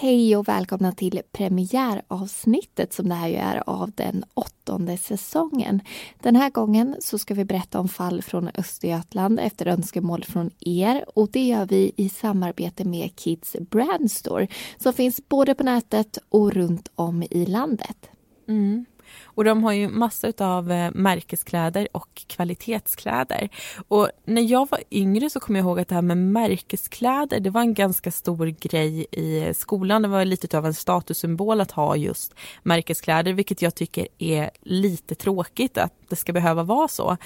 Hej och välkomna till premiäravsnittet som det här ju är av den åttonde säsongen. Den här gången så ska vi berätta om fall från Östergötland efter önskemål från er och det gör vi i samarbete med Kids Brandstore som finns både på nätet och runt om i landet. Mm. Och de har ju massa av eh, märkeskläder och kvalitetskläder. Och när jag var yngre så kommer jag ihåg att det här med märkeskläder, det var en ganska stor grej i skolan. Det var lite av en statussymbol att ha just märkeskläder, vilket jag tycker är lite tråkigt att det ska behöva vara så.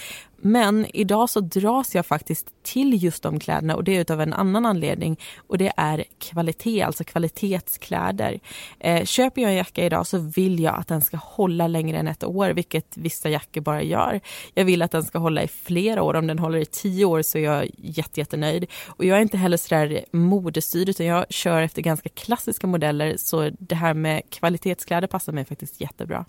Men idag så dras jag faktiskt till just de kläderna och det är utav en annan anledning och det är kvalitet, alltså kvalitetskläder. Eh, köper jag en jacka idag så vill jag att den ska hålla längre än ett år, vilket vissa jackor bara gör. Jag vill att den ska hålla i flera år. Om den håller i tio år så är jag jätte, jättenöjd. Och jag är inte heller sådär modestyrd utan jag kör efter ganska klassiska modeller så det här med kvalitetskläder passar mig faktiskt jättebra.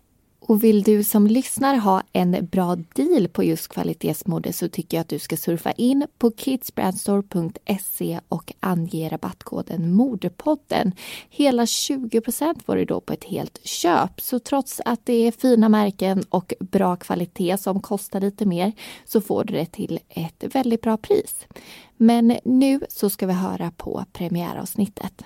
Och vill du som lyssnar ha en bra deal på just kvalitetsmode så tycker jag att du ska surfa in på kidsbrandstore.se och ange rabattkoden Modepodden. Hela 20% får du då på ett helt köp. Så trots att det är fina märken och bra kvalitet som kostar lite mer så får du det till ett väldigt bra pris. Men nu så ska vi höra på premiäravsnittet.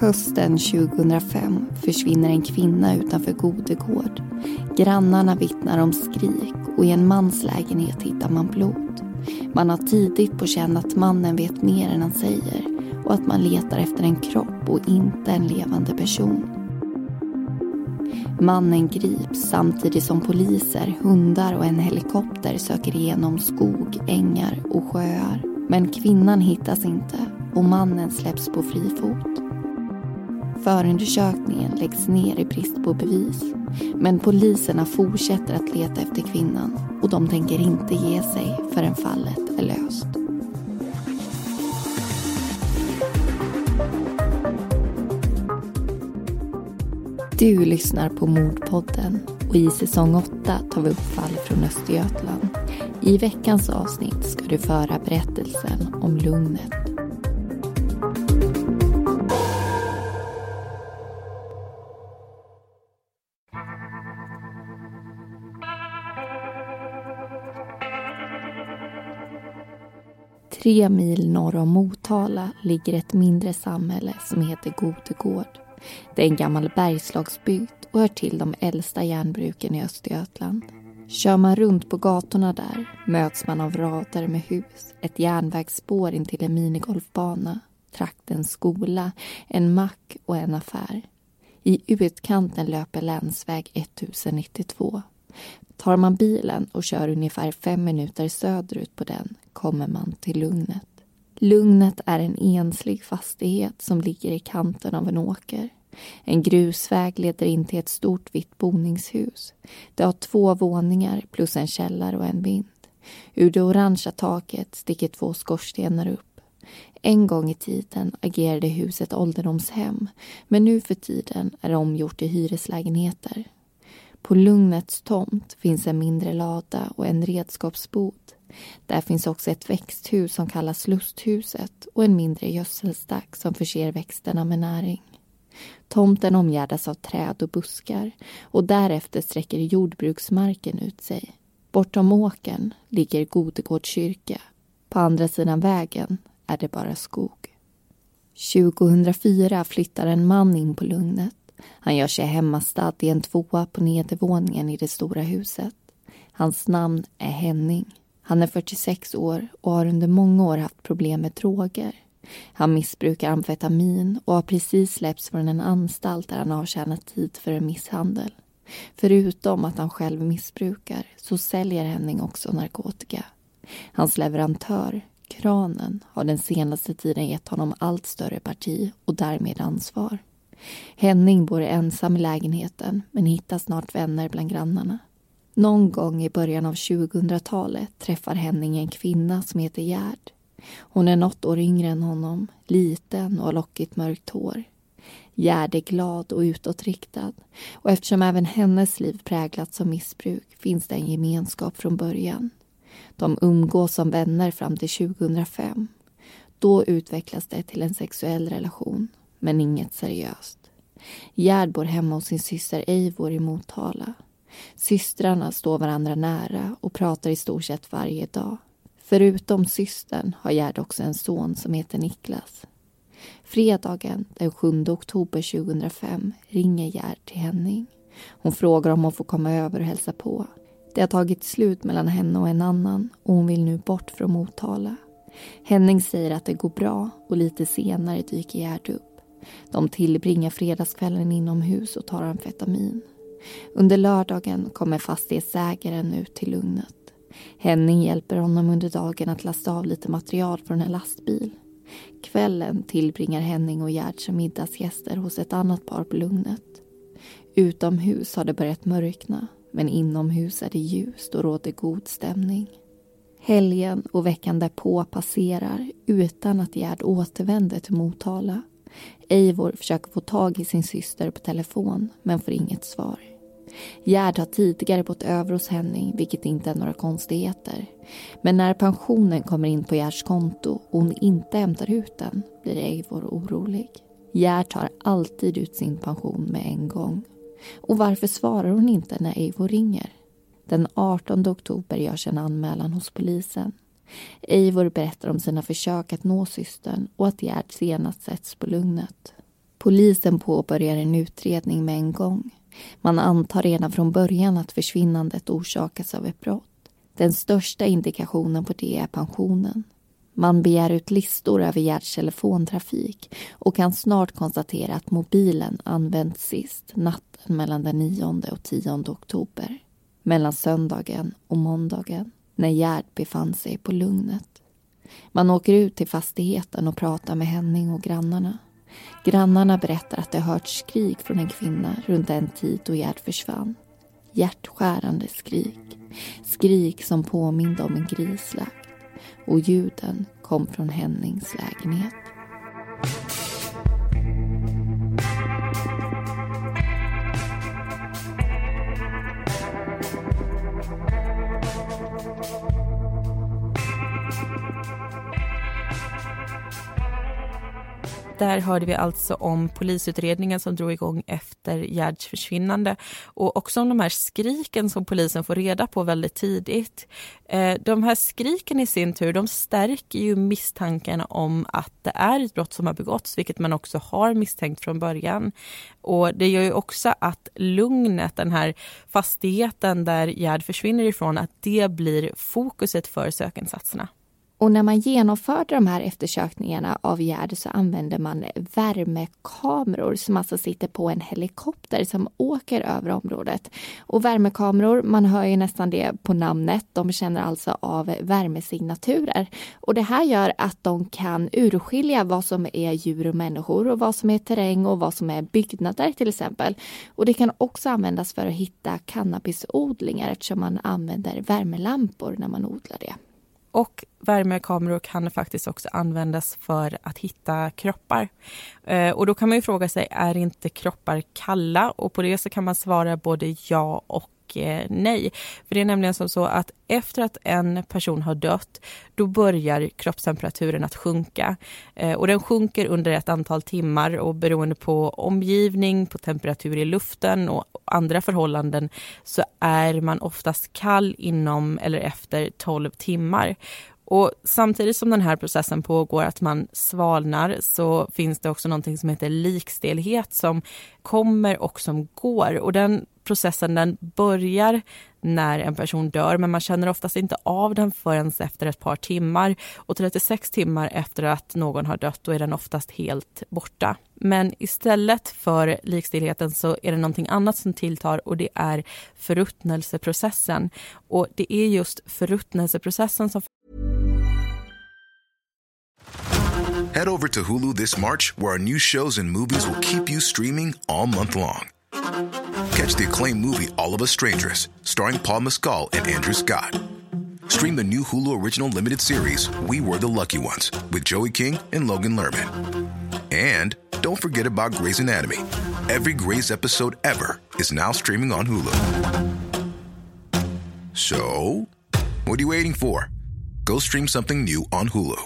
Hösten 2005 försvinner en kvinna utanför Godegård. Grannarna vittnar om skrik och i en mans lägenhet hittar man blod. Man har tidigt på känn att mannen vet mer än han säger och att man letar efter en kropp och inte en levande person. Mannen grips samtidigt som poliser, hundar och en helikopter söker igenom skog, ängar och sjöar. Men kvinnan hittas inte och mannen släpps på fri fot. Förundersökningen läggs ner i brist på bevis. Men poliserna fortsätter att leta efter kvinnan och de tänker inte ge sig förrän fallet är löst. Du lyssnar på Mordpodden och i säsong 8 tar vi upp fall från Östergötland. I veckans avsnitt ska du föra berättelsen om Lugnet Tre mil norr om Motala ligger ett mindre samhälle som heter Godegård. Det är en gammal bergslagsbygd och hör till de äldsta järnbruken i Östergötland. Kör man runt på gatorna där möts man av rader med hus, ett järnvägsspår in till en minigolfbana, traktens skola, en mack och en affär. I utkanten löper länsväg 1092. Tar man bilen och kör ungefär fem minuter söderut på den kommer man till Lugnet. Lugnet är en enslig fastighet som ligger i kanten av en åker. En grusväg leder in till ett stort vitt boningshus. Det har två våningar plus en källare och en vind. Ur det orangea taket sticker två skorstenar upp. En gång i tiden agerade huset ålderdomshem men nu för tiden är det omgjort till hyreslägenheter. På Lugnets tomt finns en mindre lada och en redskapsbod. Där finns också ett växthus som kallas Lusthuset och en mindre gödselstack som förser växterna med näring. Tomten omgärdas av träd och buskar och därefter sträcker jordbruksmarken ut sig. Bortom åkern ligger Godegårds kyrka. På andra sidan vägen är det bara skog. 2004 flyttar en man in på Lugnet. Han gör sig hemmastad i en tvåa på nedervåningen i det stora huset. Hans namn är Henning. Han är 46 år och har under många år haft problem med droger. Han missbrukar amfetamin och har precis släppts från en anstalt där han avtjänat tid för en misshandel. Förutom att han själv missbrukar så säljer Henning också narkotika. Hans leverantör, Kranen, har den senaste tiden gett honom allt större parti och därmed ansvar. Henning bor ensam i lägenheten men hittar snart vänner bland grannarna. Någon gång i början av 2000-talet träffar Henning en kvinna som heter Gerd. Hon är något år yngre än honom, liten och har lockigt mörkt hår. Gerd är glad och utåtriktad och eftersom även hennes liv präglats av missbruk finns det en gemenskap från början. De umgås som vänner fram till 2005. Då utvecklas det till en sexuell relation, men inget seriöst. Gerd bor hemma hos sin syster Eivor i Motala. Systrarna står varandra nära och pratar i stort sett varje dag. Förutom systern har Gerd också en son som heter Niklas. Fredagen den 7 oktober 2005 ringer Gerd till Henning. Hon frågar om hon får komma över och hälsa på. Det har tagit slut mellan henne och en annan och hon vill nu bort från Motala. Henning säger att det går bra och lite senare dyker Gerd upp. De tillbringar fredagskvällen inomhus och tar amfetamin. Under lördagen kommer fastighetsägaren ut till lugnet. Henning hjälper honom under dagen att lasta av lite material från en lastbil. Kvällen tillbringar Henning och Gerd som middagsgäster hos ett annat par på Lugnet. Utomhus har det börjat mörkna men inomhus är det ljust och råder god stämning. Helgen och veckan därpå passerar utan att Gerd återvänder till Motala. Eivor försöker få tag i sin syster på telefon men får inget svar. Gerd har tidigare bott över hos Henning, vilket inte är några konstigheter. Men när pensionen kommer in på Gerds konto och hon inte hämtar ut den blir Eivor orolig. Gerd tar alltid ut sin pension med en gång. Och varför svarar hon inte när Eivor ringer? Den 18 oktober görs en anmälan hos polisen. Eivor berättar om sina försök att nå systern och att Gerd senast sätts på Lugnet. Polisen påbörjar en utredning med en gång. Man antar redan från början att försvinnandet orsakas av ett brott. Den största indikationen på det är pensionen. Man begär ut listor över Gerds telefontrafik och kan snart konstatera att mobilen använts sist natten mellan den 9 och 10 oktober. Mellan söndagen och måndagen när Gerd befann sig på Lugnet. Man åker ut till fastigheten och pratar med Henning och grannarna. Grannarna berättar att det hört skrik från en kvinna runt den tid då Gerd försvann. Hjärtskärande skrik. Skrik som påminde om en grisslakt. Och ljuden kom från Hennings lägenhet. Där hörde vi alltså om polisutredningen som drog igång efter Gerds försvinnande och också om de här skriken som polisen får reda på väldigt tidigt. Eh, de här skriken i sin tur, de stärker ju misstankarna om att det är ett brott som har begåtts, vilket man också har misstänkt från början. Och det gör ju också att lugnet, den här fastigheten där Gerd försvinner ifrån, att det blir fokuset för sökinsatserna. Och när man genomförde de här eftersökningarna av Gerd så använde man värmekameror som alltså sitter på en helikopter som åker över området. Och värmekameror, man hör ju nästan det på namnet, de känner alltså av värmesignaturer. Och det här gör att de kan urskilja vad som är djur och människor och vad som är terräng och vad som är byggnader till exempel. Och det kan också användas för att hitta cannabisodlingar eftersom man använder värmelampor när man odlar det. Och värmekameror kan faktiskt också användas för att hitta kroppar. Eh, och då kan man ju fråga sig, är inte kroppar kalla? Och på det så kan man svara både ja och eh, nej. För det är nämligen som så att efter att en person har dött, då börjar kroppstemperaturen att sjunka. Eh, och den sjunker under ett antal timmar och beroende på omgivning, på temperatur i luften och andra förhållanden så är man oftast kall inom eller efter 12 timmar. Och samtidigt som den här processen pågår, att man svalnar, så finns det också någonting som heter likstelhet som kommer och som går. Och den processen den börjar när en person dör, men man känner oftast inte av den förrän efter ett par timmar. Och 36 timmar efter att någon har dött, då är den oftast helt borta. Men istället för likstillheten så är det någonting annat som tilltar och det är förruttnelseprocessen. Och det är just förruttnelseprocessen som Head over to Hulu this March, where our new shows and movies will keep you streaming all month long. Catch the acclaimed movie All of Us Strangers, starring Paul Mescal and Andrew Scott. Stream the new Hulu original limited series We Were the Lucky Ones with Joey King and Logan Lerman. And don't forget about Grey's Anatomy. Every Grey's episode ever is now streaming on Hulu. So, what are you waiting for? Go stream something new on Hulu.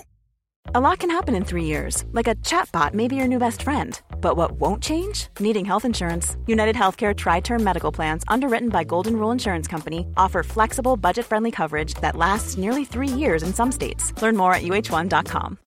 A lot can happen in three years, like a chatbot may be your new best friend. But what won't change? Needing health insurance. United Healthcare Tri Term Medical Plans, underwritten by Golden Rule Insurance Company, offer flexible, budget friendly coverage that lasts nearly three years in some states. Learn more at uh1.com.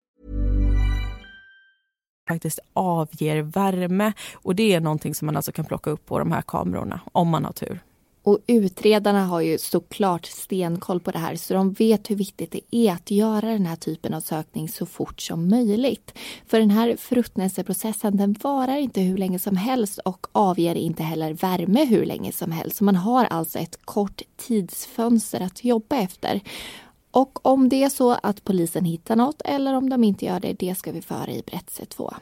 faktiskt avger värme och det är någonting som man alltså kan plocka upp på de här kamerorna om man har tur. Och utredarna har ju såklart stenkoll på det här så de vet hur viktigt det är att göra den här typen av sökning så fort som möjligt. För den här förruttnelseprocessen den varar inte hur länge som helst och avger inte heller värme hur länge som helst. Så man har alltså ett kort tidsfönster att jobba efter. Och om det är så att polisen hittar något eller om de inte gör det, det ska vi föra i berättelse 2.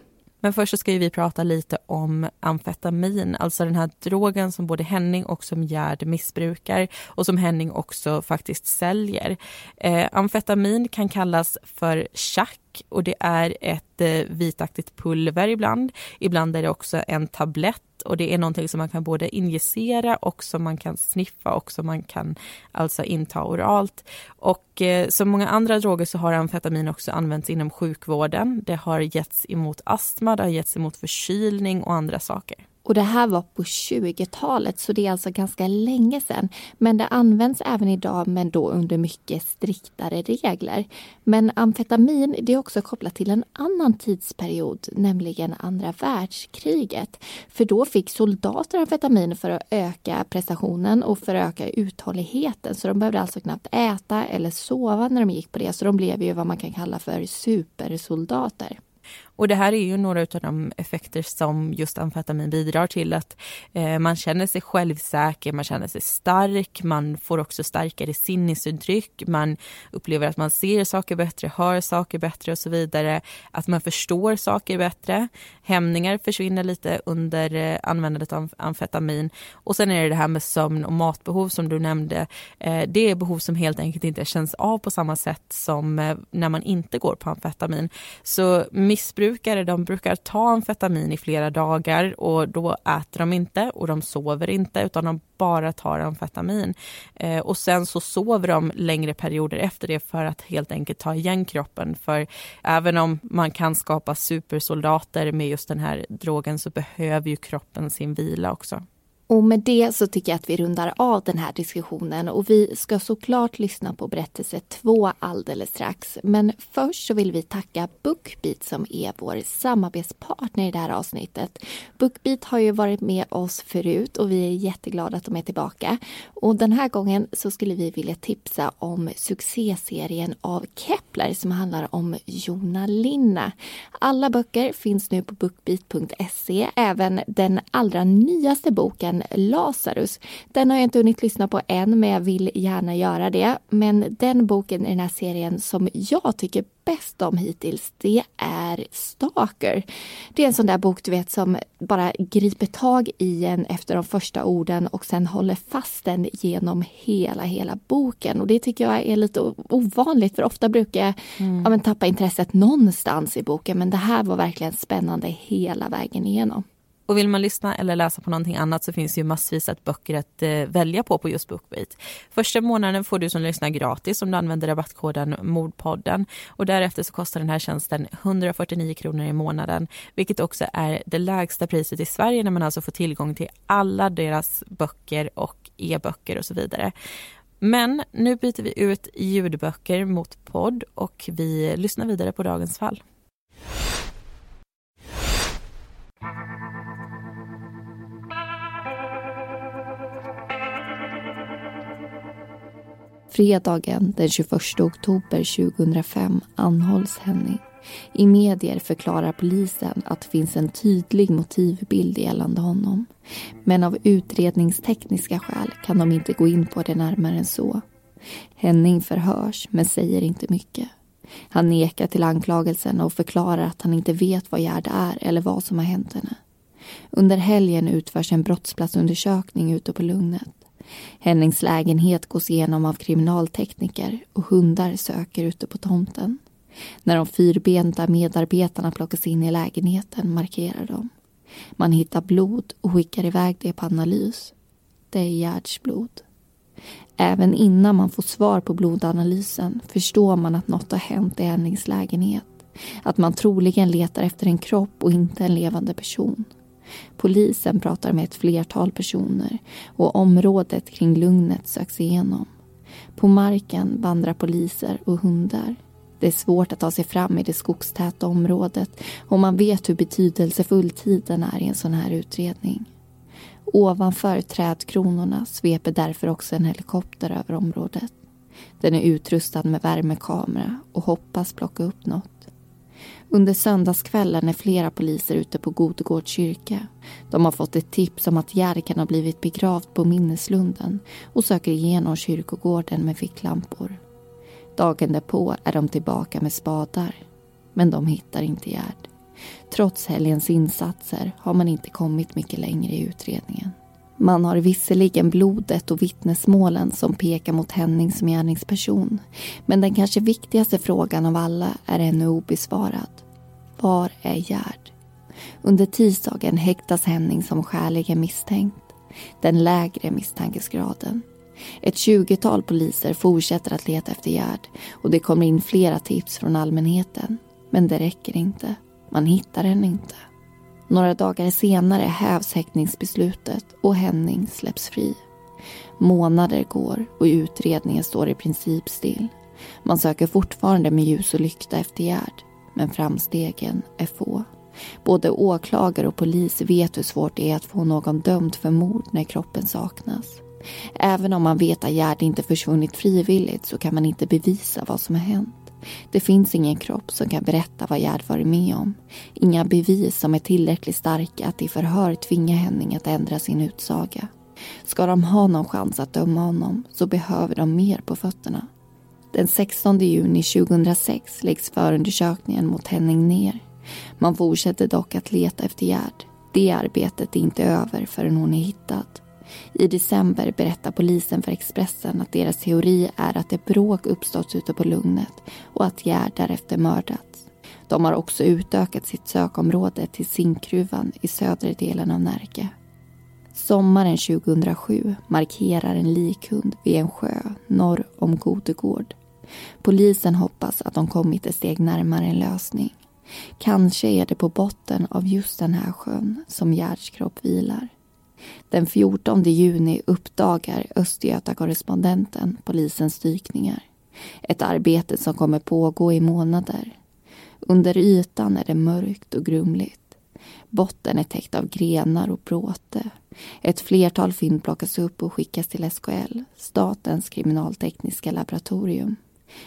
Men först så ska vi prata lite om amfetamin, alltså den här drogen som både Henning och som Gerd missbrukar och som Henning också faktiskt säljer. Eh, amfetamin kan kallas för chack och det är ett eh, vitaktigt pulver ibland. Ibland är det också en tablett och det är någonting som man kan både injicera och som man kan sniffa och som man kan alltså inta oralt. Och eh, som många andra droger så har amfetamin också använts inom sjukvården. Det har getts emot astma, det har getts emot förkylning och andra saker. Och det här var på 20-talet, så det är alltså ganska länge sedan. Men det används även idag, men då under mycket striktare regler. Men amfetamin det är också kopplat till en annan tidsperiod, nämligen andra världskriget. För då fick soldater amfetamin för att öka prestationen och för att öka uthålligheten. Så de behövde alltså knappt äta eller sova när de gick på det. Så de blev ju vad man kan kalla för supersoldater. Och det här är ju några av de effekter som just amfetamin bidrar till. Att eh, man känner sig självsäker, man känner sig stark, man får också starkare sinnesuttryck. man upplever att man ser saker bättre, hör saker bättre och så vidare. Att man förstår saker bättre. Hämningar försvinner lite under eh, användandet av amfetamin. Och sen är det det här med sömn och matbehov som du nämnde. Eh, det är behov som helt enkelt inte känns av på samma sätt som eh, när man inte går på amfetamin. Så missbruk missbrukare de brukar ta amfetamin i flera dagar och då äter de inte och de sover inte utan de bara tar amfetamin. Eh, och sen så sover de längre perioder efter det för att helt enkelt ta igen kroppen. För även om man kan skapa supersoldater med just den här drogen så behöver ju kroppen sin vila också. Och med det så tycker jag att vi rundar av den här diskussionen och vi ska såklart lyssna på berättelse två alldeles strax. Men först så vill vi tacka Bookbeat som är vår samarbetspartner i det här avsnittet. Bookbeat har ju varit med oss förut och vi är jätteglada att de är tillbaka. Och den här gången så skulle vi vilja tipsa om succéserien av Kepler som handlar om Jona Linna. Alla böcker finns nu på bookbeat.se, även den allra nyaste boken serien Lazarus. Den har jag inte hunnit lyssna på än, men jag vill gärna göra det. Men den boken i den här serien som jag tycker bäst om hittills, det är Stalker. Det är en sån där bok du vet som bara griper tag i en efter de första orden och sen håller fast den genom hela, hela boken. Och det tycker jag är lite ovanligt för ofta brukar jag mm. ja, men, tappa intresset någonstans i boken men det här var verkligen spännande hela vägen igenom. Och vill man lyssna eller läsa på någonting annat så finns det ju massvis av böcker att eh, välja på på just Bookbeat. Första månaden får du som lyssnar gratis om du använder rabattkoden Mordpodden och därefter så kostar den här tjänsten 149 kronor i månaden, vilket också är det lägsta priset i Sverige när man alltså får tillgång till alla deras böcker och e-böcker och så vidare. Men nu byter vi ut ljudböcker mot podd och vi lyssnar vidare på dagens fall. Fredagen den 21 oktober 2005 anhålls Henning. I medier förklarar polisen att det finns en tydlig motivbild gällande honom. Men av utredningstekniska skäl kan de inte gå in på det närmare än så. Henning förhörs, men säger inte mycket. Han nekar till anklagelsen och förklarar att han inte vet vad Gerd är eller vad som har hänt henne. Under helgen utförs en brottsplatsundersökning ute på Lugnet. Hennings lägenhet gås igenom av kriminaltekniker och hundar söker ute på tomten. När de fyrbenta medarbetarna plockas in i lägenheten markerar de. Man hittar blod och skickar iväg det på analys. Det är Gerds blod. Även innan man får svar på blodanalysen förstår man att något har hänt i Hennings lägenhet. Att man troligen letar efter en kropp och inte en levande person. Polisen pratar med ett flertal personer och området kring Lugnet söks igenom. På marken vandrar poliser och hundar. Det är svårt att ta sig fram i det skogstäta området och man vet hur betydelsefull tiden är i en sån här utredning. Ovanför trädkronorna sveper därför också en helikopter över området. Den är utrustad med värmekamera och hoppas plocka upp något. Under söndagskvällen är flera poliser ute på Godegårds kyrka. De har fått ett tips om att Gerd kan ha blivit begravd på minneslunden och söker igenom kyrkogården med ficklampor. Dagen därpå är de tillbaka med spadar. Men de hittar inte Gerd. Trots helgens insatser har man inte kommit mycket längre i utredningen. Man har visserligen blodet och vittnesmålen som pekar mot Henning som gärningsperson. Men den kanske viktigaste frågan av alla är ännu obesvarad. Var är Gerd? Under tisdagen häktas Henning som skäligen misstänkt. Den lägre misstankesgraden. Ett tjugotal poliser fortsätter att leta efter Gerd och det kommer in flera tips från allmänheten. Men det räcker inte. Man hittar henne inte. Några dagar senare hävs häktningsbeslutet och Henning släpps fri. Månader går och utredningen står i princip still. Man söker fortfarande med ljus och lykta efter Gerd, men framstegen är få. Både åklagare och polis vet hur svårt det är att få någon dömd för mord när kroppen saknas. Även om man vet att Gerd inte försvunnit frivilligt så kan man inte bevisa vad som har hänt. Det finns ingen kropp som kan berätta vad Gerd varit med om. Inga bevis som är tillräckligt starka att i förhör tvinga Henning att ändra sin utsaga. Ska de ha någon chans att döma honom så behöver de mer på fötterna. Den 16 juni 2006 läggs förundersökningen mot Henning ner. Man fortsätter dock att leta efter Gerd. Det arbetet är inte över förrän hon är hittad. I december berättar polisen för Expressen att deras teori är att ett bråk uppstått ute på Lugnet och att Gerd därefter mördats. De har också utökat sitt sökområde till Zinkgruvan i södra delen av Närke. Sommaren 2007 markerar en likhund vid en sjö norr om Godegård. Polisen hoppas att de kommit ett steg närmare en lösning. Kanske är det på botten av just den här sjön som Gerds kropp vilar. Den 14 juni uppdagar Östgöta-korrespondenten polisens dykningar. Ett arbete som kommer pågå i månader. Under ytan är det mörkt och grumligt. Botten är täckt av grenar och bråte. Ett flertal fynd plockas upp och skickas till SKL, Statens kriminaltekniska laboratorium.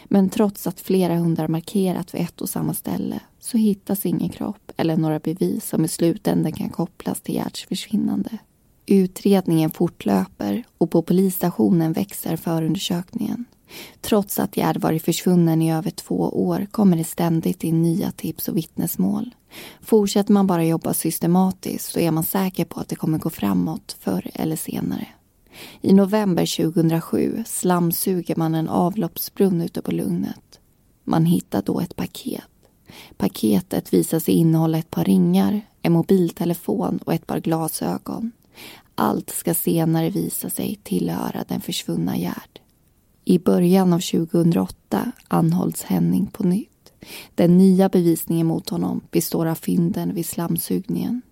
Men trots att flera hundar markerat vid ett och samma ställe så hittas ingen kropp eller några bevis som i slutändan kan kopplas till Gerds försvinnande. Utredningen fortlöper och på polisstationen växer förundersökningen. Trots att Gerd varit försvunnen i över två år kommer det ständigt in nya tips och vittnesmål. Fortsätter man bara jobba systematiskt så är man säker på att det kommer gå framåt förr eller senare. I november 2007 slamsuger man en avloppsbrunn ute på Lugnet. Man hittar då ett paket. Paketet visar sig innehålla ett par ringar, en mobiltelefon och ett par glasögon. Allt ska senare visa sig tillhöra den försvunna Gerd. I början av 2008 anhålls Henning på nytt. Den nya bevisningen mot honom består av fynden vid slamsugningen.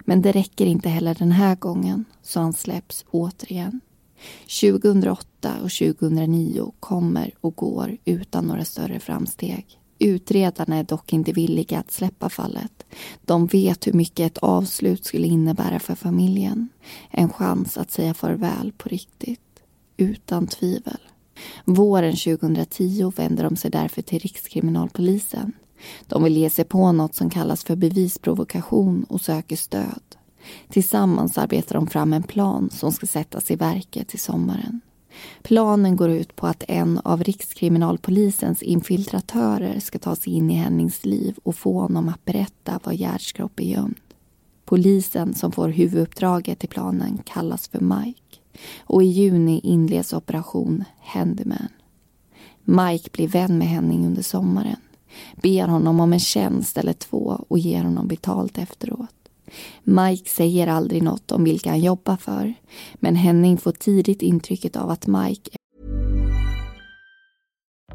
Men det räcker inte heller den här gången, så han släpps återigen. 2008 och 2009 kommer och går utan några större framsteg. Utredarna är dock inte villiga att släppa fallet. De vet hur mycket ett avslut skulle innebära för familjen. En chans att säga farväl på riktigt. Utan tvivel. Våren 2010 vänder de sig därför till Rikskriminalpolisen. De vill ge sig på något som kallas för bevisprovokation och söker stöd. Tillsammans arbetar de fram en plan som ska sättas i verket till sommaren. Planen går ut på att en av Rikskriminalpolisens infiltratörer ska ta sig in i Hennings liv och få honom att berätta var Gerds kropp är gömd. Polisen som får huvuduppdraget i planen kallas för Mike och i juni inleds operation Handyman. Mike blir vän med Henning under sommaren. ber honom om en tjänst eller två och ger honom betalt efteråt. Mike säger aldrig något om vilka han jobbar för men Henning får tidigt intrycket av att Mike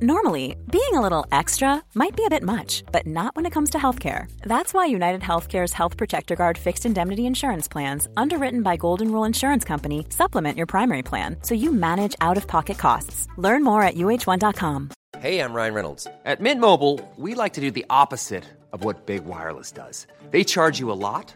Normally, being a little extra might be a bit much, but not when it comes to healthcare. That's why United Healthcare's Health Protector Guard fixed indemnity insurance plans, underwritten by Golden Rule Insurance Company, supplement your primary plan so you manage out of pocket costs. Learn more at uh1.com. Hey, I'm Ryan Reynolds. At Mint Mobile, we like to do the opposite of what Big Wireless does. They charge you a lot,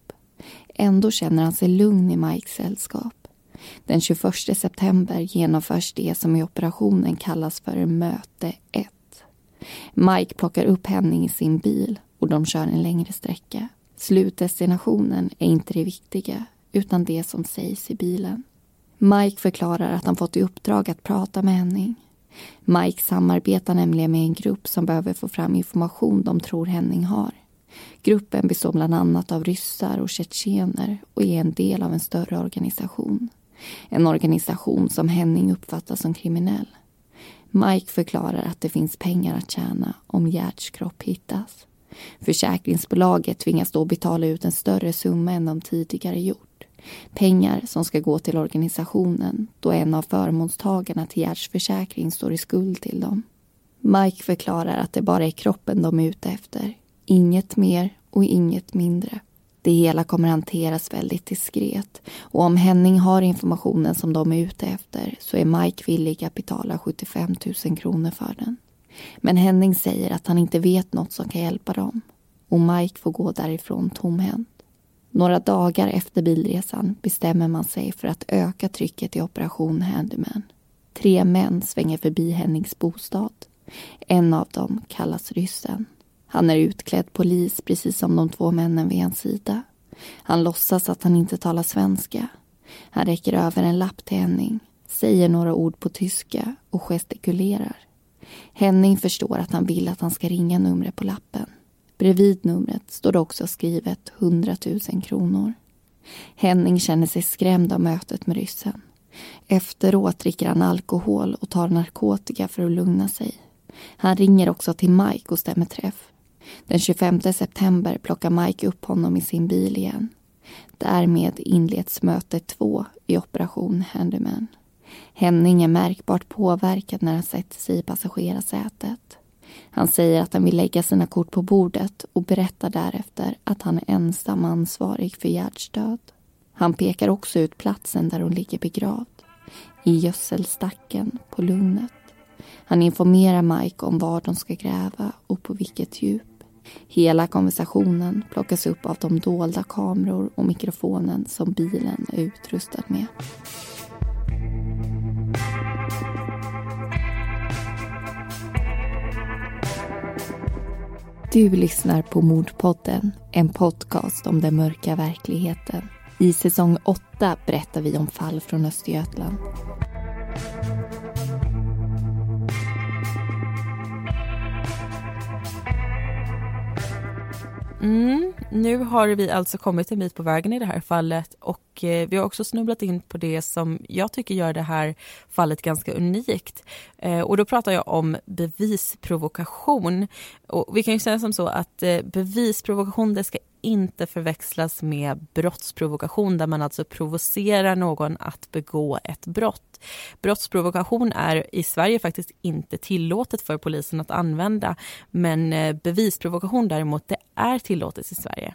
Ändå känner han sig lugn i Mikes sällskap. Den 21 september genomförs det som i operationen kallas för möte 1. Mike plockar upp Henning i sin bil och de kör en längre sträcka. Slutdestinationen är inte det viktiga, utan det som sägs i bilen. Mike förklarar att han fått i uppdrag att prata med Henning. Mike samarbetar nämligen med en grupp som behöver få fram information de tror Henning har. Gruppen består bland annat av ryssar och tjetjener och är en del av en större organisation. En organisation som Henning uppfattar som kriminell. Mike förklarar att det finns pengar att tjäna om Gerts kropp hittas. Försäkringsbolaget tvingas då betala ut en större summa än de tidigare gjort. Pengar som ska gå till organisationen då en av förmånstagarna till Gerts försäkring står i skuld till dem. Mike förklarar att det bara är kroppen de är ute efter. Inget mer och inget mindre. Det hela kommer hanteras väldigt diskret och om Henning har informationen som de är ute efter så är Mike villig att betala 75 000 kronor för den. Men Henning säger att han inte vet något som kan hjälpa dem och Mike får gå därifrån tomhänt. Några dagar efter bilresan bestämmer man sig för att öka trycket i Operation Handyman. Tre män svänger förbi Hennings bostad. En av dem kallas ryssen. Han är utklädd polis precis som de två männen vid hans sida. Han låtsas att han inte talar svenska. Han räcker över en lapp till Henning, säger några ord på tyska och gestikulerar. Henning förstår att han vill att han ska ringa numret på lappen. Bredvid numret står det också skrivet 100 000 kronor. Henning känner sig skrämd av mötet med ryssen. Efteråt dricker han alkohol och tar narkotika för att lugna sig. Han ringer också till Mike och stämmer träff. Den 25 september plockar Mike upp honom i sin bil igen. Därmed inleds möte två i Operation Handyman. Henning är märkbart påverkad när han sätter sig i passagerarsätet. Han säger att han vill lägga sina kort på bordet och berättar därefter att han är ensam ansvarig för Gerds död. Han pekar också ut platsen där hon ligger begravd. I gödselstacken på Lugnet. Han informerar Mike om var de ska gräva och på vilket djup. Hela konversationen plockas upp av de dolda kameror och mikrofonen som bilen är utrustad med. Du lyssnar på Mordpodden, en podcast om den mörka verkligheten. I säsong 8 berättar vi om fall från Östergötland. Mm, nu har vi alltså kommit en bit på vägen i det här fallet och eh, vi har också snubblat in på det som jag tycker gör det här fallet ganska unikt. Eh, och då pratar jag om bevisprovokation. Och vi kan ju säga som så att eh, bevisprovokation det ska inte förväxlas med brottsprovokation där man alltså provocerar någon att begå ett brott. Brottsprovokation är i Sverige faktiskt inte tillåtet för polisen att använda men eh, bevisprovokation däremot det är tillåtet i Sverige.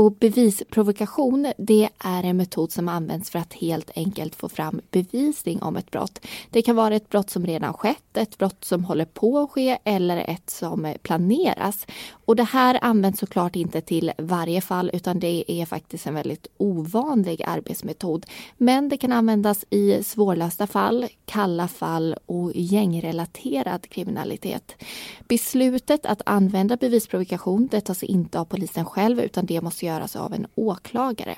Och bevisprovokation det är en metod som används för att helt enkelt få fram bevisning om ett brott. Det kan vara ett brott som redan skett, ett brott som håller på att ske eller ett som planeras. Och det här används såklart inte till varje fall utan det är faktiskt en väldigt ovanlig arbetsmetod. Men det kan användas i svårlösta fall, kalla fall och gängrelaterad kriminalitet. Beslutet att använda bevisprovokation det tas inte av polisen själv utan det måste göras av en åklagare.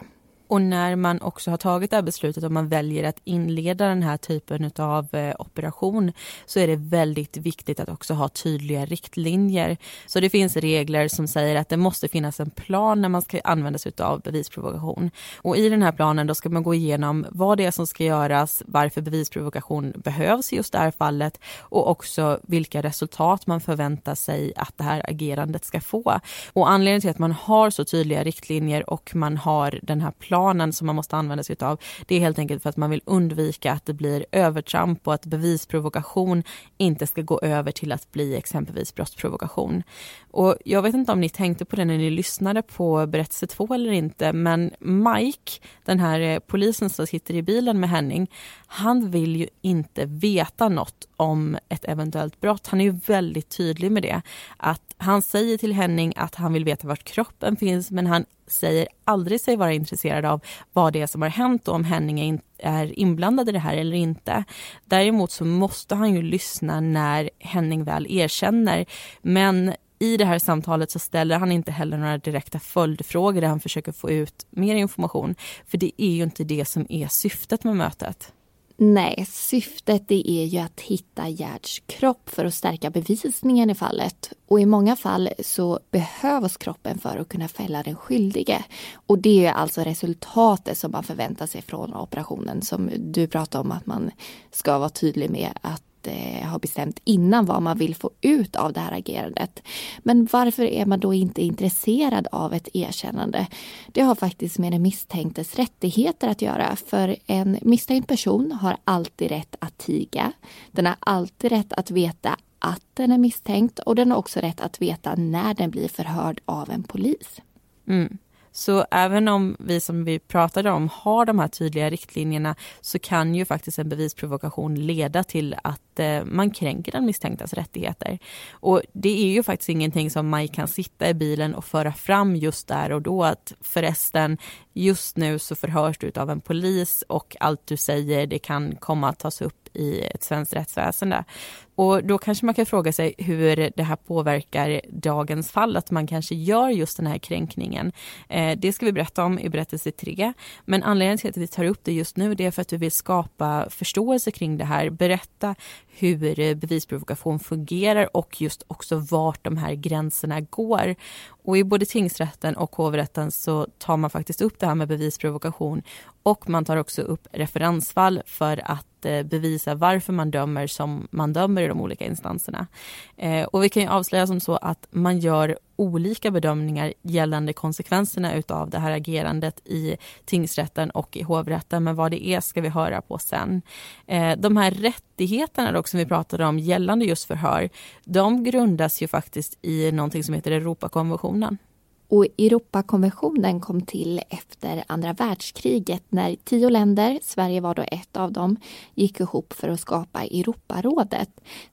Och när man också har tagit det här beslutet och man väljer att inleda den här typen av eh, operation så är det väldigt viktigt att också ha tydliga riktlinjer. Så det finns regler som säger att det måste finnas en plan när man ska använda sig av bevisprovokation. Och i den här planen då ska man gå igenom vad det är som ska göras, varför bevisprovokation behövs i just det här fallet och också vilka resultat man förväntar sig att det här agerandet ska få. Och anledningen till att man har så tydliga riktlinjer och man har den här planen planen som man måste använda sig av. Det är helt enkelt för att man vill undvika att det blir övertramp och att bevisprovokation inte ska gå över till att bli exempelvis brottsprovokation. Och jag vet inte om ni tänkte på det när ni lyssnade på berättelse två eller inte, men Mike, den här eh, polisen som sitter i bilen med Henning, han vill ju inte veta något om ett eventuellt brott. Han är ju väldigt tydlig med det. Att han säger till Henning att han vill veta vart kroppen finns, men han säger aldrig sig vara intresserad av vad det är som har hänt och om Henning är inblandad i det här eller inte. Däremot så måste han ju lyssna när Henning väl erkänner. Men i det här samtalet så ställer han inte heller några direkta följdfrågor där han försöker få ut mer information. För det är ju inte det som är syftet med mötet. Nej, syftet det är ju att hitta Gerds kropp för att stärka bevisningen i fallet. Och i många fall så behövs kroppen för att kunna fälla den skyldige. Och det är alltså resultatet som man förväntar sig från operationen som du pratade om att man ska vara tydlig med att eh, ha bestämt innan vad man vill få ut av det här agerandet. Men varför är man då inte intresserad av ett erkännande? Det har faktiskt med den misstänktes rättigheter att göra. För en misstänkt person har alltid rätt att tiga. Den har alltid rätt att veta att den är misstänkt och den har också rätt att veta när den blir förhörd av en polis. Mm. Så även om vi som vi pratade om har de här tydliga riktlinjerna så kan ju faktiskt en bevisprovokation leda till att eh, man kränker den misstänktas rättigheter. Och det är ju faktiskt ingenting som man kan sitta i bilen och föra fram just där och då att förresten just nu så förhörs du av en polis och allt du säger det kan komma att tas upp i ett svenskt rättsväsende. Och då kanske man kan fråga sig hur det här påverkar dagens fall, att man kanske gör just den här kränkningen. Eh, det ska vi berätta om i berättelse 3. Men anledningen till att vi tar upp det just nu det är för att vi vill skapa förståelse kring det här, berätta hur eh, bevisprovokation fungerar och just också vart de här gränserna går. Och i både tingsrätten och hovrätten så tar man faktiskt upp det här med bevisprovokation och man tar också upp referensfall för att eh, bevisa varför man dömer som man dömer i de olika instanserna. Eh, och vi kan ju avslöja som så att man gör olika bedömningar gällande konsekvenserna utav det här agerandet i tingsrätten och i hovrätten. Men vad det är ska vi höra på sen. Eh, de här rättigheterna dock som vi pratade om gällande just förhör, de grundas ju faktiskt i någonting som heter Europakonventionen. Och Europakonventionen kom till efter andra världskriget när tio länder, Sverige var då ett av dem, gick ihop för att skapa Europarådet.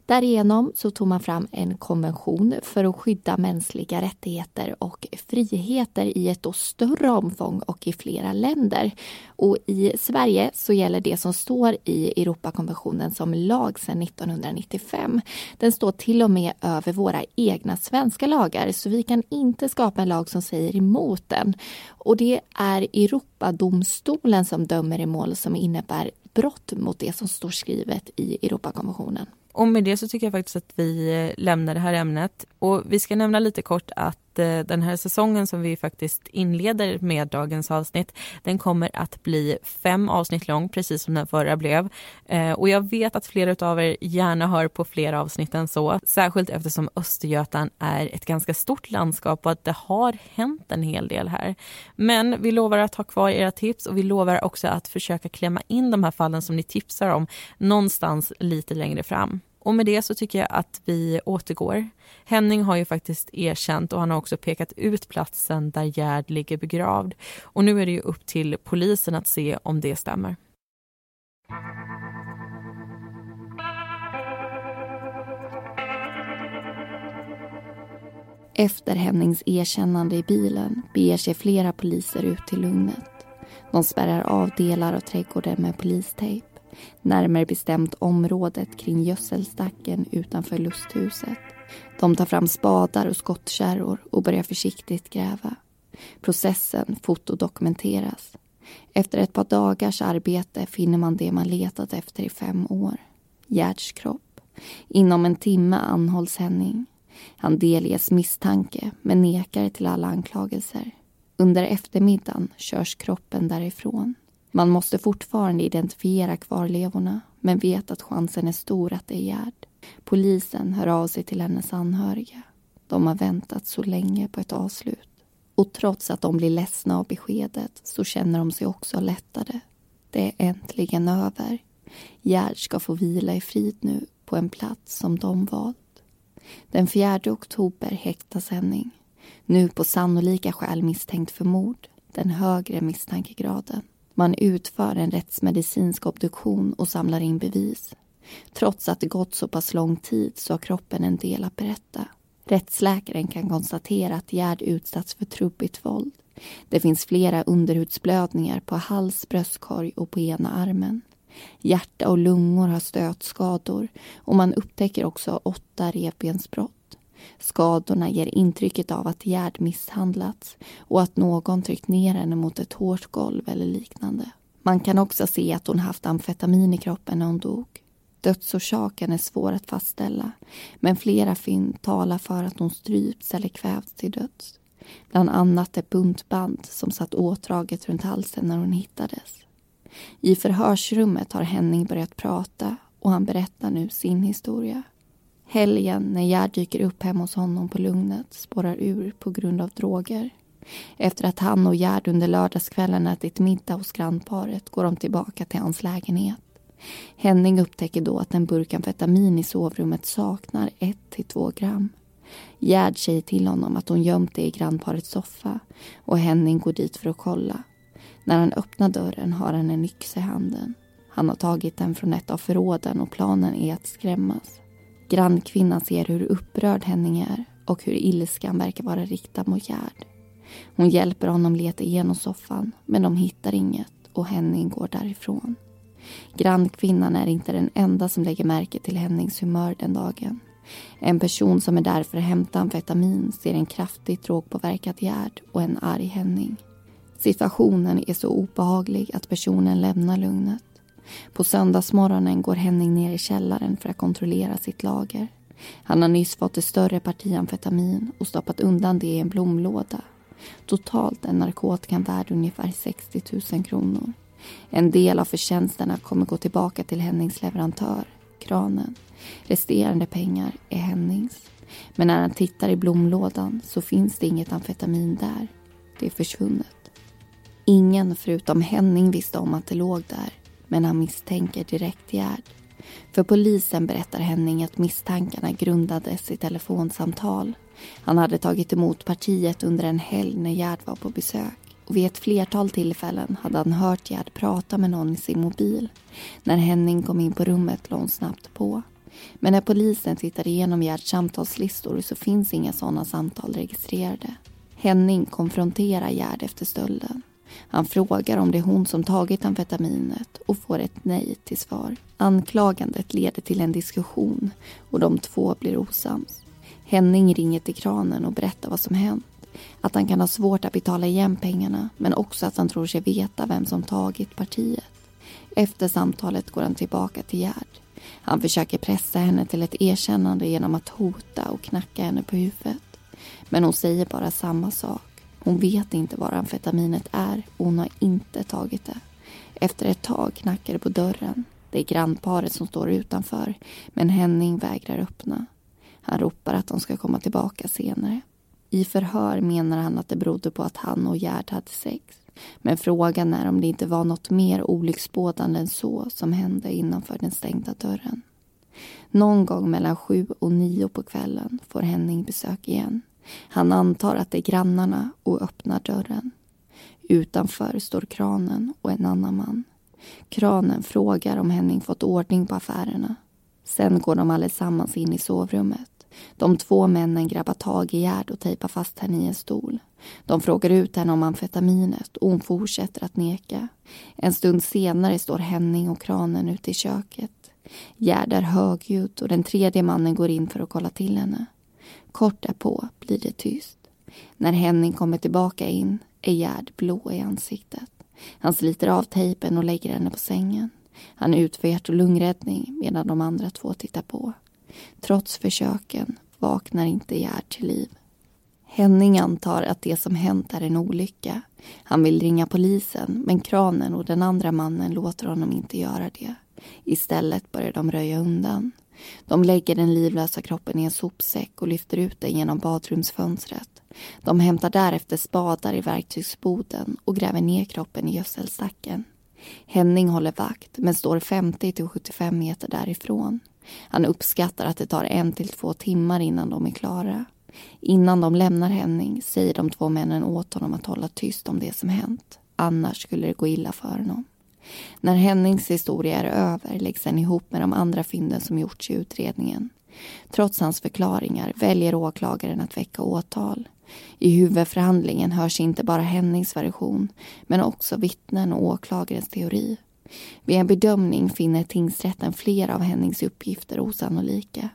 Därigenom så tog man fram en konvention för att skydda mänskliga rättigheter och friheter i ett då större omfång och i flera länder. Och i Sverige så gäller det som står i Europakonventionen som lag sedan 1995. Den står till och med över våra egna svenska lagar så vi kan inte skapa en lag som säger emot den. Och det är Europadomstolen som dömer i mål som innebär brott mot det som står skrivet i Europakonventionen. Och med det så tycker jag faktiskt att vi eh, lämnar det här ämnet. Och vi ska nämna lite kort att Eh, den här säsongen som vi faktiskt inleder med dagens avsnitt, den kommer att bli fem avsnitt lång, precis som den förra blev. Eh, och jag vet att flera av er gärna hör på fler avsnitt än så, särskilt eftersom Östergötland är ett ganska stort landskap och att det har hänt en hel del här. Men vi lovar att ha kvar era tips och vi lovar också att försöka klämma in de här fallen som ni tipsar om någonstans lite längre fram. Och med det så tycker jag att vi återgår. Henning har ju faktiskt erkänt och han har också pekat ut platsen där Gerd ligger begravd. Och nu är det ju upp till polisen att se om det stämmer. Efter Hennings erkännande i bilen beger sig flera poliser ut till Lugnet. De spärrar av delar av trädgården med polistejp. Närmare bestämt området kring gödselstacken utanför lusthuset. De tar fram spadar och skottkärror och börjar försiktigt gräva. Processen fotodokumenteras. Efter ett par dagars arbete finner man det man letat efter i fem år. Gerds kropp. Inom en timme anhålls Henning. Han delges misstanke men nekar till alla anklagelser. Under eftermiddagen körs kroppen därifrån. Man måste fortfarande identifiera kvarlevorna men vet att chansen är stor att det är Gerd. Polisen hör av sig till hennes anhöriga. De har väntat så länge på ett avslut. Och trots att de blir ledsna av beskedet så känner de sig också lättade. Det är äntligen över. Gerd ska få vila i frid nu på en plats som de valt. Den 4 oktober häktas Henning. Nu på sannolika skäl misstänkt för mord, den högre misstankegraden. Man utför en rättsmedicinsk obduktion och samlar in bevis. Trots att det gått så pass lång tid så har kroppen en del att berätta. Rättsläkaren kan konstatera att Gerd utsatts för trubbigt våld. Det finns flera underhudsblödningar på hals, bröstkorg och på ena armen. Hjärta och lungor har stötskador och man upptäcker också åtta revbensbrott. Skadorna ger intrycket av att Gerd misshandlats och att någon tryckt ner henne mot ett hårt golv eller liknande. Man kan också se att hon haft amfetamin i kroppen när hon dog. Dödsorsaken är svår att fastställa men flera fynd talar för att hon strypts eller kvävts till döds. Bland annat ett buntband som satt åtdraget runt halsen när hon hittades. I förhörsrummet har Henning börjat prata och han berättar nu sin historia. Helgen när Gerd dyker upp hemma hos honom på Lugnet spårar ur på grund av droger. Efter att han och Gerd under lördagskvällen ätit middag hos grannparet går de tillbaka till hans lägenhet. Henning upptäcker då att en burk amfetamin i sovrummet saknar 1-2 gram. Gerd säger till honom att hon gömt det i grannparets soffa och Henning går dit för att kolla. När han öppnar dörren har han en yxa i handen. Han har tagit den från ett av förråden och planen är att skrämmas. Grannkvinnan ser hur upprörd Henning är och hur ilskan verkar vara riktad mot Gerd. Hon hjälper honom leta igenom soffan men de hittar inget och Henning går därifrån. Grannkvinnan är inte den enda som lägger märke till Hennings humör den dagen. En person som är där för att hämta amfetamin ser en kraftigt drogpåverkad Gerd och en arg Henning. Situationen är så obehaglig att personen lämnar lugnet. På söndagsmorgonen går Henning ner i källaren för att kontrollera sitt lager. Han har nyss fått ett större parti amfetamin och stoppat undan det i en blomlåda. Totalt är narkotikan värd ungefär 60 000 kronor. En del av förtjänsterna kommer gå tillbaka till Hennings leverantör, kranen. Resterande pengar är Hennings. Men när han tittar i blomlådan så finns det inget amfetamin där. Det är försvunnet. Ingen förutom Henning visste om att det låg där men han misstänker direkt Gerd. För polisen berättar Henning att misstankarna grundades i telefonsamtal. Han hade tagit emot partiet under en helg när Gerd var på besök. Och vid ett flertal tillfällen hade han hört Gerd prata med någon i sin mobil. När Henning kom in på rummet låg hon snabbt på. Men när polisen tittar igenom Gerds samtalslistor så finns inga sådana samtal registrerade. Henning konfronterar Gerd efter stölden. Han frågar om det är hon som tagit amfetaminet och får ett nej till svar. Anklagandet leder till en diskussion och de två blir osams. Henning ringer till kranen och berättar vad som hänt. Att han kan ha svårt att betala igen pengarna men också att han tror sig veta vem som tagit partiet. Efter samtalet går han tillbaka till Gerd. Han försöker pressa henne till ett erkännande genom att hota och knacka henne på huvudet. Men hon säger bara samma sak. Hon vet inte var amfetaminet är och hon har inte tagit det. Efter ett tag knackar det på dörren. Det är grannparet som står utanför men Henning vägrar öppna. Han ropar att de ska komma tillbaka senare. I förhör menar han att det berodde på att han och Gerd hade sex. Men frågan är om det inte var något mer olycksbådande än så som hände innanför den stängda dörren. Någon gång mellan sju och nio på kvällen får Henning besök igen. Han antar att det är grannarna och öppnar dörren. Utanför står kranen och en annan man. Kranen frågar om Henning fått ordning på affärerna. Sen går de allesammans in i sovrummet. De två männen grabbar tag i Gerd och tejpar fast henne i en stol. De frågar ut henne om amfetaminet och hon fortsätter att neka. En stund senare står Henning och kranen ute i köket. Gerd är högljudd och den tredje mannen går in för att kolla till henne. Kort därpå blir det tyst. När Henning kommer tillbaka in är Gerd blå i ansiktet. Han sliter av tejpen och lägger henne på sängen. Han utför hjärt och lungräddning medan de andra två tittar på. Trots försöken vaknar inte Gerd till liv. Henning antar att det som hänt är en olycka. Han vill ringa polisen men kranen och den andra mannen låter honom inte göra det. Istället börjar de röja undan. De lägger den livlösa kroppen i en sopsäck och lyfter ut den genom badrumsfönstret. De hämtar därefter spadar i verktygsboden och gräver ner kroppen i gödselstacken. Henning håller vakt men står 50 till 75 meter därifrån. Han uppskattar att det tar en till två timmar innan de är klara. Innan de lämnar Henning säger de två männen åt honom att hålla tyst om det som hänt. Annars skulle det gå illa för honom. När Hennings historia är över läggs den ihop med de andra fynden som gjorts i utredningen. Trots hans förklaringar väljer åklagaren att väcka åtal. I huvudförhandlingen hörs inte bara Hennings version men också vittnen och åklagarens teori. Vid en bedömning finner tingsrätten flera av Hennings uppgifter osannolika.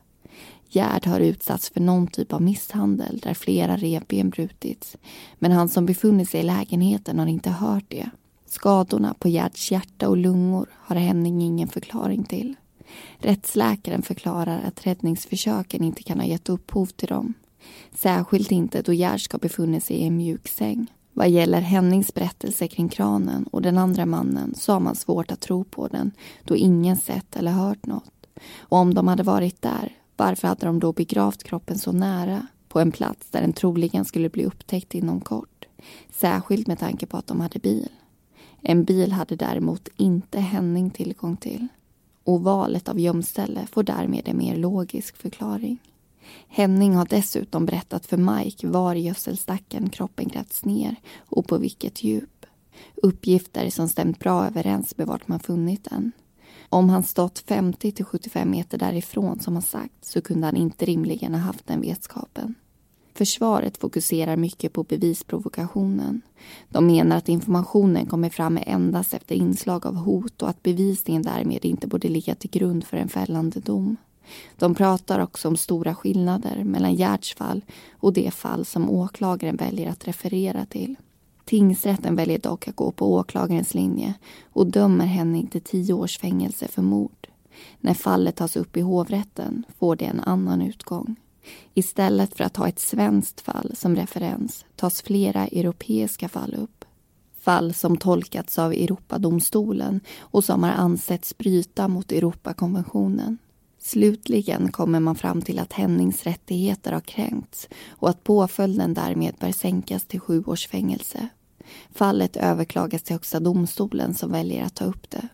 Gerd har utsatts för någon typ av misshandel där flera revben brutits men han som befunnit sig i lägenheten har inte hört det. Skadorna på Gerds hjärta och lungor har Henning ingen förklaring till. Rättsläkaren förklarar att räddningsförsöken inte kan ha gett upphov till dem. Särskilt inte då Gerd ska befunnit sig i en mjuk säng. Vad gäller Hennings berättelse kring kranen och den andra mannen så har man svårt att tro på den då ingen sett eller hört något. Och om de hade varit där, varför hade de då begravt kroppen så nära på en plats där den troligen skulle bli upptäckt inom kort? Särskilt med tanke på att de hade bil. En bil hade däremot inte Henning tillgång till. Och valet av gömställe får därmed en mer logisk förklaring. Henning har dessutom berättat för Mike var i gödselstacken kroppen grävts ner och på vilket djup. Uppgifter som stämt bra överens med vart man funnit den. Om han stått 50 till 75 meter därifrån som han sagt så kunde han inte rimligen ha haft den vetskapen. Försvaret fokuserar mycket på bevisprovokationen. De menar att informationen kommer fram endast efter inslag av hot och att bevisningen därmed inte borde ligga till grund för en fällande dom. De pratar också om stora skillnader mellan Gerds fall och det fall som åklagaren väljer att referera till. Tingsrätten väljer dock att gå på åklagarens linje och dömer Henning till tio års fängelse för mord. När fallet tas upp i hovrätten får det en annan utgång. Istället för att ha ett svenskt fall som referens tas flera europeiska fall upp. Fall som tolkats av Europadomstolen och som har ansetts bryta mot Europakonventionen. Slutligen kommer man fram till att Hennings rättigheter har kränkts och att påföljden därmed bör sänkas till sju års fängelse. Fallet överklagas till Högsta domstolen som väljer att ta upp det.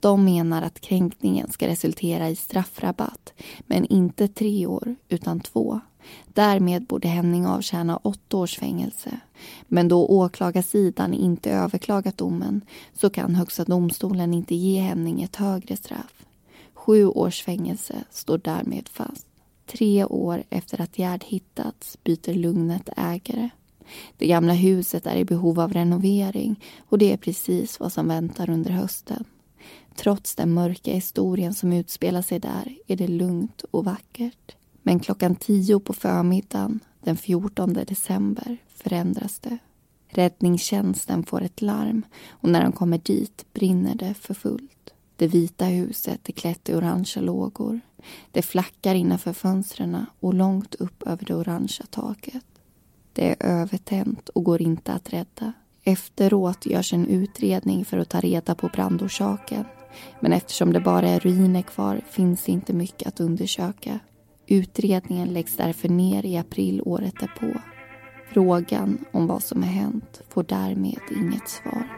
De menar att kränkningen ska resultera i straffrabatt, men inte tre år, utan två. Därmed borde Henning avtjäna åtta års fängelse. Men då åklagarsidan inte överklagat domen så kan Högsta domstolen inte ge Henning ett högre straff. Sju års fängelse står därmed fast. Tre år efter att Gerd hittats byter Lugnet ägare. Det gamla huset är i behov av renovering och det är precis vad som väntar under hösten. Trots den mörka historien som utspelar sig där är det lugnt och vackert. Men klockan tio på förmiddagen den 14 december förändras det. Räddningstjänsten får ett larm och när de kommer dit brinner det för fullt. Det vita huset är klätt i orangea lågor. Det flackar innanför fönstren och långt upp över det orangea taket. Det är övertänt och går inte att rädda. Efteråt görs en utredning för att ta reda på brandorsaken. Men eftersom det bara är ruiner kvar finns det inte mycket att undersöka. Utredningen läggs därför ner i april året därpå. Frågan om vad som har hänt får därmed inget svar.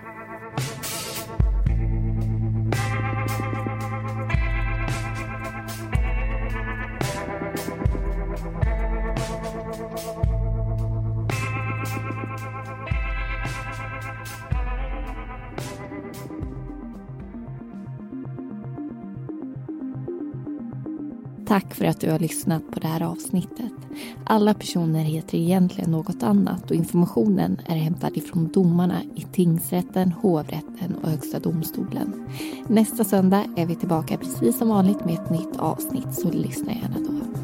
Tack för att du har lyssnat på det här avsnittet. Alla personer heter egentligen något annat och informationen är hämtad ifrån domarna i tingsrätten, hovrätten och Högsta domstolen. Nästa söndag är vi tillbaka precis som vanligt med ett nytt avsnitt, så lyssna gärna då.